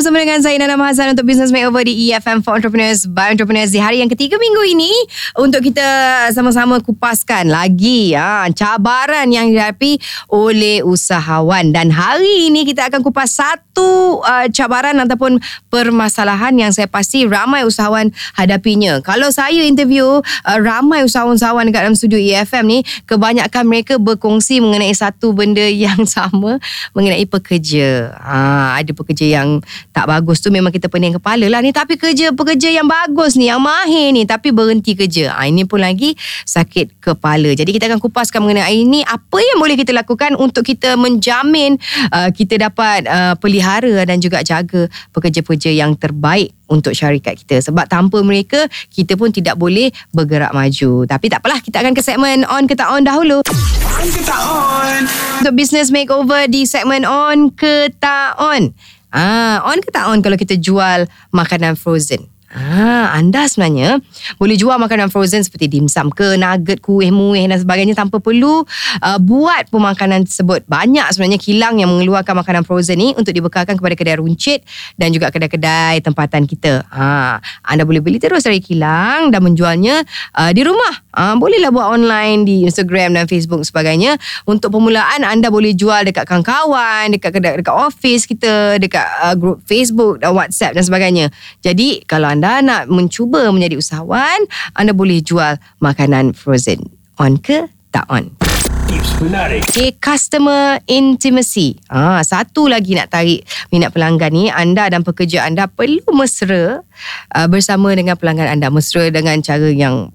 bersama dengan saya Nana Mahazan untuk Business Makeover di EFM for Entrepreneurs by Entrepreneurs di hari yang ketiga minggu ini untuk kita sama-sama kupaskan lagi ha, cabaran yang dihadapi oleh usahawan dan hari ini kita akan kupas satu uh, cabaran ataupun permasalahan yang saya pasti ramai usahawan hadapinya. Kalau saya interview uh, ramai usahawan-usahawan dekat dalam studio EFM ni kebanyakan mereka berkongsi mengenai satu benda yang sama mengenai pekerja. Ha, ada pekerja yang tak bagus tu memang kita pening kepala lah ni. Tapi kerja pekerja yang bagus ni yang mahir ni tapi berhenti kerja. Ha, ini pun lagi sakit kepala. Jadi kita akan kupaskan mengenai ini apa yang boleh kita lakukan untuk kita menjamin uh, kita dapat uh, pelihara dan juga jaga pekerja-pekerja yang terbaik untuk syarikat kita? Sebab tanpa mereka kita pun tidak boleh bergerak maju. Tapi tak apalah kita akan ke segmen on ke tak on dahulu. On ke tak on. Untuk business makeover di segmen on ke tak on Ah, on ke tak on kalau kita jual makanan frozen? Ah, anda sebenarnya boleh jual makanan frozen seperti dimsum ke, nugget, kuih, muih dan sebagainya tanpa perlu uh, buat pemakanan tersebut. Banyak sebenarnya kilang yang mengeluarkan makanan frozen ni untuk dibekalkan kepada kedai runcit dan juga kedai-kedai tempatan kita. Ha, anda boleh beli terus dari kilang dan menjualnya uh, di rumah. Ha, bolehlah buat online di Instagram dan Facebook sebagainya. Untuk permulaan anda boleh jual dekat kawan-kawan, dekat kedai dekat office kita, dekat uh, grup Facebook dan WhatsApp dan sebagainya. Jadi kalau anda nak mencuba menjadi usahawan, anda boleh jual makanan frozen. On ke tak on? Tips menarik. Okay, customer intimacy. Ah, satu lagi nak tarik minat pelanggan ni, anda dan pekerja anda perlu mesra uh, bersama dengan pelanggan anda. Mesra dengan cara yang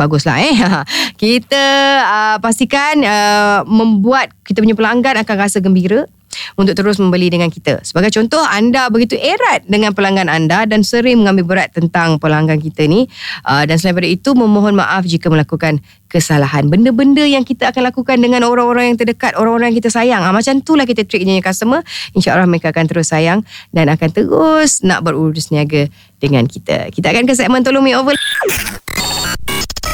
baguslah eh. kita uh, pastikan uh, membuat kita punya pelanggan akan rasa gembira untuk terus membeli dengan kita. Sebagai contoh, anda begitu erat dengan pelanggan anda dan sering mengambil berat tentang pelanggan kita ni uh, dan selain daripada itu memohon maaf jika melakukan kesalahan. Benda-benda yang kita akan lakukan dengan orang-orang yang terdekat, orang-orang yang kita sayang. Ha, macam itulah kita treat jenis customer. InsyaAllah mereka akan terus sayang dan akan terus nak berurus niaga dengan kita. Kita akan ke segmen Tolong Me Over.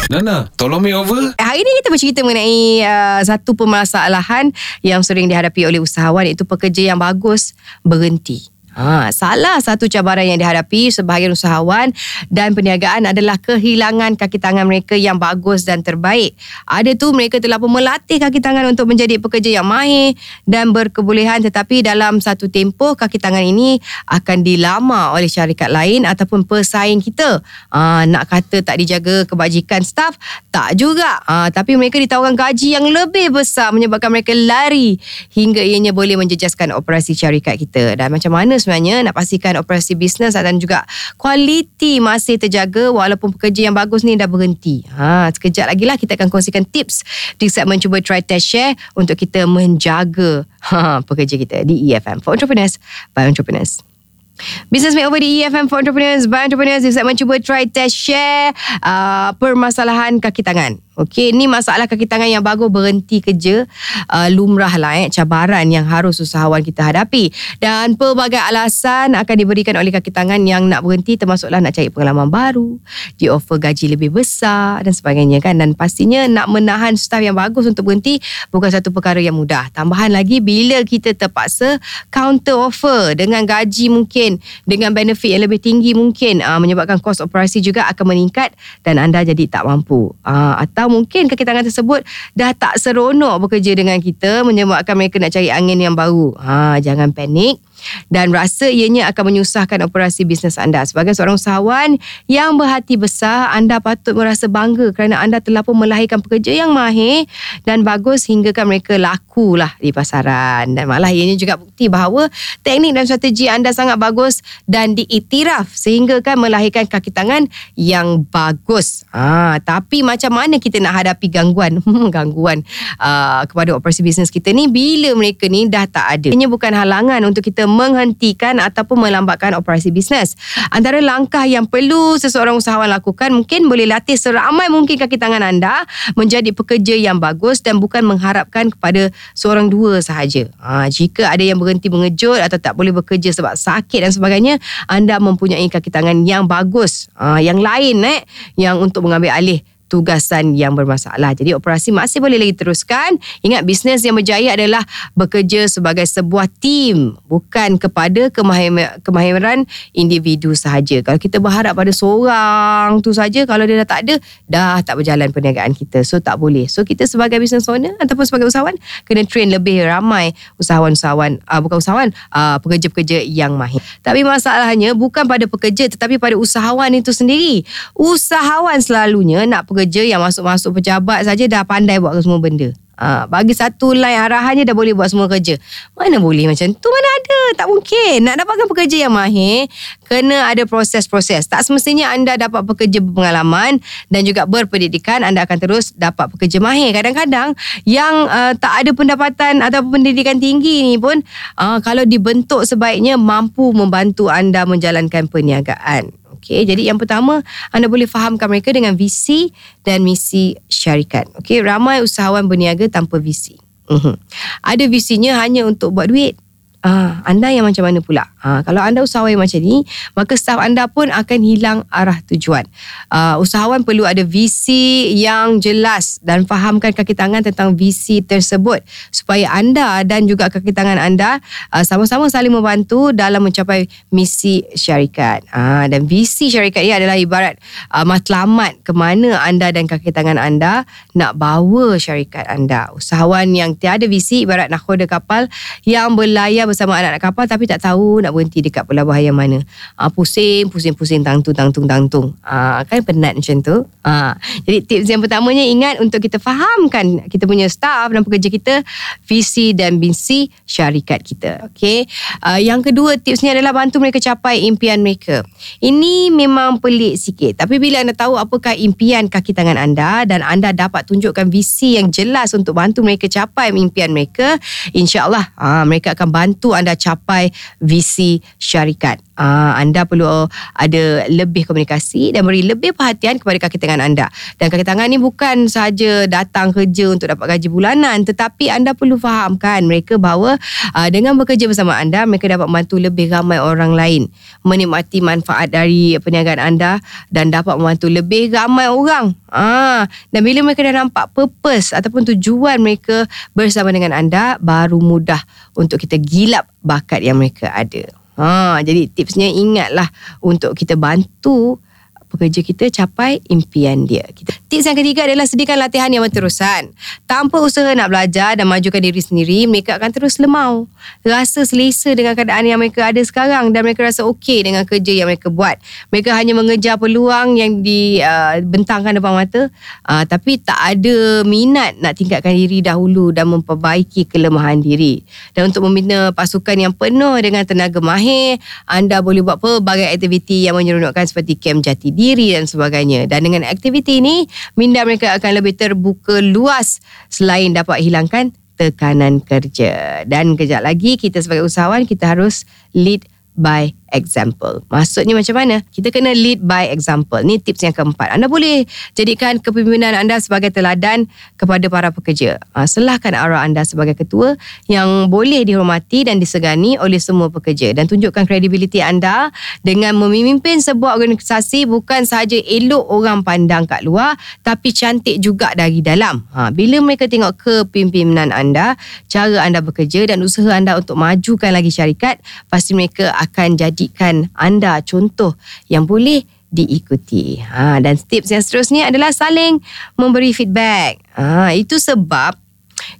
Nana, tolong me over. Hari ini kita bercerita mengenai uh, satu permasalahan yang sering dihadapi oleh usahawan iaitu pekerja yang bagus berhenti. Ha, salah satu cabaran yang dihadapi sebahagian usahawan dan perniagaan adalah kehilangan kaki tangan mereka yang bagus dan terbaik. Ada tu mereka telah pun melatih kaki tangan untuk menjadi pekerja yang mahir dan berkebolehan tetapi dalam satu tempoh kaki tangan ini akan dilama oleh syarikat lain ataupun pesaing kita. Ha, nak kata tak dijaga kebajikan staf, tak juga. Ha, tapi mereka ditawarkan gaji yang lebih besar menyebabkan mereka lari hingga ianya boleh menjejaskan operasi syarikat kita. Dan macam mana sebenarnya nak pastikan operasi bisnes dan juga kualiti masih terjaga walaupun pekerja yang bagus ni dah berhenti. Ha, sekejap lagi lah kita akan kongsikan tips di segmen cuba try test share untuk kita menjaga ha, pekerja kita di EFM for Entrepreneurs by Entrepreneurs. Business Makeover di EFM for Entrepreneurs by Entrepreneurs di segmen cuba try test share uh, permasalahan kaki tangan. Okey, ni masalah kaki tangan yang bagus berhenti kerja uh, lumrah lah eh, cabaran yang harus usahawan kita hadapi. Dan pelbagai alasan akan diberikan oleh kaki tangan yang nak berhenti termasuklah nak cari pengalaman baru, di offer gaji lebih besar dan sebagainya kan. Dan pastinya nak menahan staf yang bagus untuk berhenti bukan satu perkara yang mudah. Tambahan lagi bila kita terpaksa counter offer dengan gaji mungkin dengan benefit yang lebih tinggi mungkin uh, menyebabkan kos operasi juga akan meningkat dan anda jadi tak mampu. Uh, atau atau mungkin kaki tangan tersebut dah tak seronok bekerja dengan kita menyebabkan mereka nak cari angin yang baru. Ha, jangan panik dan rasa ianya akan menyusahkan operasi bisnes anda. Sebagai seorang usahawan yang berhati besar, anda patut merasa bangga kerana anda telah pun melahirkan pekerja yang mahir dan bagus hingga kan mereka laku lah di pasaran. Dan malah ianya juga bukti bahawa teknik dan strategi anda sangat bagus dan diiktiraf sehingga kan melahirkan kaki tangan yang bagus. Ha, tapi macam mana kita nak hadapi gangguan gangguan uh, kepada operasi bisnes kita ni bila mereka ni dah tak ada. Ini bukan halangan untuk kita menghentikan ataupun melambatkan operasi bisnes. Antara langkah yang perlu seseorang usahawan lakukan mungkin boleh latih seramai mungkin kaki tangan anda menjadi pekerja yang bagus dan bukan mengharapkan kepada seorang dua sahaja. Ha, jika ada yang berhenti mengejut atau tak boleh bekerja sebab sakit dan sebagainya, anda mempunyai kaki tangan yang bagus. Ha, yang lain eh, yang untuk mengambil alih tugasan yang bermasalah. Jadi operasi masih boleh lagi teruskan. Ingat bisnes yang berjaya adalah bekerja sebagai sebuah tim bukan kepada kemahiran individu sahaja. Kalau kita berharap pada seorang tu saja kalau dia dah tak ada dah tak berjalan perniagaan kita. So tak boleh. So kita sebagai business owner ataupun sebagai usahawan kena train lebih ramai usahawan-usahawan uh, bukan usahawan uh, pekerja-pekerja yang mahir. Tapi masalahnya bukan pada pekerja tetapi pada usahawan itu sendiri. Usahawan selalunya nak pekerja yang masuk-masuk pejabat saja dah pandai buat semua benda. Ha, bagi satu line arahannya dah boleh buat semua kerja. Mana boleh macam tu? Mana ada? Tak mungkin. Nak dapatkan pekerja yang mahir, kena ada proses-proses. Tak semestinya anda dapat pekerja berpengalaman dan juga berpendidikan, anda akan terus dapat pekerja mahir. Kadang-kadang yang uh, tak ada pendapatan atau pendidikan tinggi ni pun, uh, kalau dibentuk sebaiknya mampu membantu anda menjalankan perniagaan. Okay, jadi yang pertama anda boleh fahamkan mereka dengan visi dan misi syarikat. Okay, ramai usahawan berniaga tanpa visi. Uh-huh. Ada visinya hanya untuk buat duit. Ah, anda yang macam mana pula? Ah, kalau anda usahawan macam ni, maka staf anda pun akan hilang arah tujuan. Ah, usahawan perlu ada visi yang jelas dan fahamkan kaki tangan tentang visi tersebut supaya anda dan juga kaki tangan anda ah, sama-sama saling membantu dalam mencapai misi syarikat. Ah, dan visi syarikat ini adalah ibarat ah, matlamat ke mana anda dan kaki tangan anda nak bawa syarikat anda. Usahawan yang tiada visi ibarat nakhoda kapal yang berlayar bersama anak-anak kapal tapi tak tahu nak berhenti dekat pelabuhan yang mana. Uh, pusing, pusing, pusing, tangtung, tangtung, tangtung. Uh, kan penat macam tu. Uh, jadi tips yang pertamanya ingat untuk kita fahamkan kita punya staff dan pekerja kita visi dan misi syarikat kita. Okay. Uh, yang kedua tipsnya adalah bantu mereka capai impian mereka. Ini memang pelik sikit. Tapi bila anda tahu apakah impian kaki tangan anda dan anda dapat tunjukkan visi yang jelas untuk bantu mereka capai impian mereka, insyaAllah uh, mereka akan bantu bantu anda capai visi syarikat. Uh, anda perlu ada lebih komunikasi dan beri lebih perhatian kepada kaki tangan anda. Dan kaki tangan ni bukan sahaja datang kerja untuk dapat gaji bulanan tetapi anda perlu fahamkan mereka bahawa uh, dengan bekerja bersama anda mereka dapat membantu lebih ramai orang lain menikmati manfaat dari perniagaan anda dan dapat membantu lebih ramai orang. Ah, dan bila mereka dah nampak purpose ataupun tujuan mereka bersama dengan anda baru mudah untuk kita gilap bakat yang mereka ada. Ha, jadi tipsnya ingatlah untuk kita bantu pekerja kita capai impian dia. Tips yang ketiga adalah sediakan latihan yang berterusan. Tanpa usaha nak belajar dan majukan diri sendiri, mereka akan terus lemau. Rasa selesa dengan keadaan yang mereka ada sekarang dan mereka rasa okey dengan kerja yang mereka buat. Mereka hanya mengejar peluang yang dibentangkan uh, depan mata uh, tapi tak ada minat nak tingkatkan diri dahulu dan memperbaiki kelemahan diri. Dan untuk membina pasukan yang penuh dengan tenaga mahir, anda boleh buat pelbagai aktiviti yang menyeronokkan seperti kem jati diri diri dan sebagainya. Dan dengan aktiviti ini, minda mereka akan lebih terbuka luas selain dapat hilangkan tekanan kerja. Dan kejap lagi kita sebagai usahawan kita harus lead by example. Maksudnya macam mana? Kita kena lead by example. Ni tips yang keempat. Anda boleh jadikan kepimpinan anda sebagai teladan kepada para pekerja. Ha, selahkan arah anda sebagai ketua yang boleh dihormati dan disegani oleh semua pekerja dan tunjukkan kredibiliti anda dengan memimpin sebuah organisasi bukan sahaja elok orang pandang kat luar tapi cantik juga dari dalam. Ha, bila mereka tengok kepimpinan anda, cara anda bekerja dan usaha anda untuk majukan lagi syarikat, pasti mereka akan jadi jadikan anda contoh yang boleh diikuti. Ha, dan tips yang seterusnya adalah saling memberi feedback. Ha, itu sebab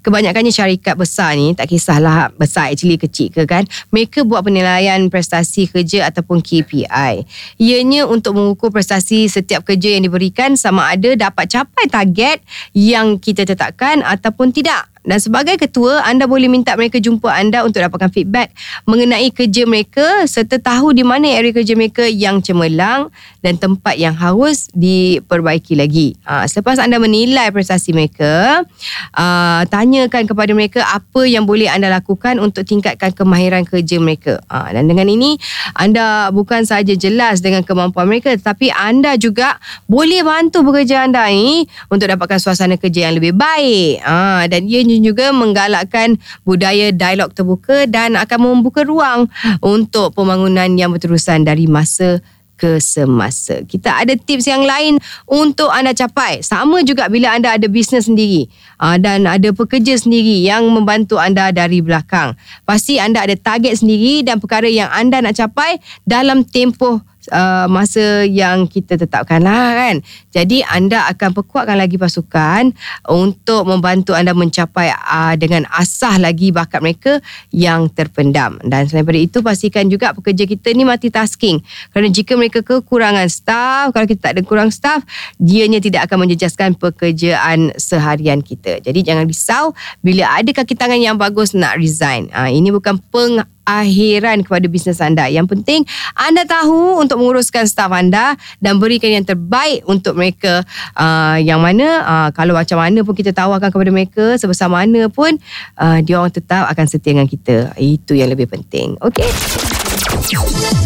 kebanyakannya syarikat besar ni tak kisahlah besar actually kecil ke kan mereka buat penilaian prestasi kerja ataupun KPI ianya untuk mengukur prestasi setiap kerja yang diberikan sama ada dapat capai target yang kita tetapkan ataupun tidak dan sebagai ketua, anda boleh minta mereka jumpa anda untuk dapatkan feedback mengenai kerja mereka serta tahu di mana area kerja mereka yang cemerlang dan tempat yang harus diperbaiki lagi. Ha, selepas anda menilai prestasi mereka, uh, tanyakan kepada mereka apa yang boleh anda lakukan untuk tingkatkan kemahiran kerja mereka. Ha, dan dengan ini, anda bukan sahaja jelas dengan kemampuan mereka tetapi anda juga boleh bantu pekerja anda ini untuk dapatkan suasana kerja yang lebih baik. Ha, dan ia juga menggalakkan budaya dialog terbuka dan akan membuka ruang untuk pembangunan yang berterusan dari masa kesemasa. Kita ada tips yang lain untuk anda capai. Sama juga bila anda ada bisnes sendiri uh, dan ada pekerja sendiri yang membantu anda dari belakang. Pasti anda ada target sendiri dan perkara yang anda nak capai dalam tempoh uh, masa yang kita tetapkan lah kan. Jadi anda akan perkuatkan lagi pasukan untuk membantu anda mencapai uh, dengan asah lagi bakat mereka yang terpendam. Dan selain daripada itu pastikan juga pekerja kita ni multitasking. Kerana jika mereka kekurangan staff, kalau kita tak ada kurang staff, dianya tidak akan menjejaskan pekerjaan seharian kita. Jadi jangan risau bila ada kaki tangan yang bagus nak resign. Uh, ini bukan peng akhiran kepada bisnes anda. Yang penting anda tahu untuk menguruskan staf anda dan berikan yang terbaik untuk mereka uh, yang mana uh, kalau macam mana pun kita tawarkan kepada mereka sebesar mana pun uh, dia orang tetap akan setia dengan kita. Itu yang lebih penting. Okey.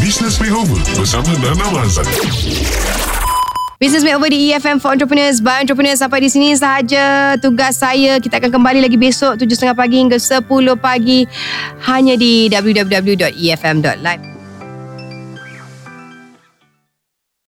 Business Makeover bersama Nana Mazan. Business Makeover di EFM for Entrepreneurs by Entrepreneurs sampai di sini sahaja tugas saya. Kita akan kembali lagi besok 7.30 pagi hingga 10 pagi hanya di www.efm.live.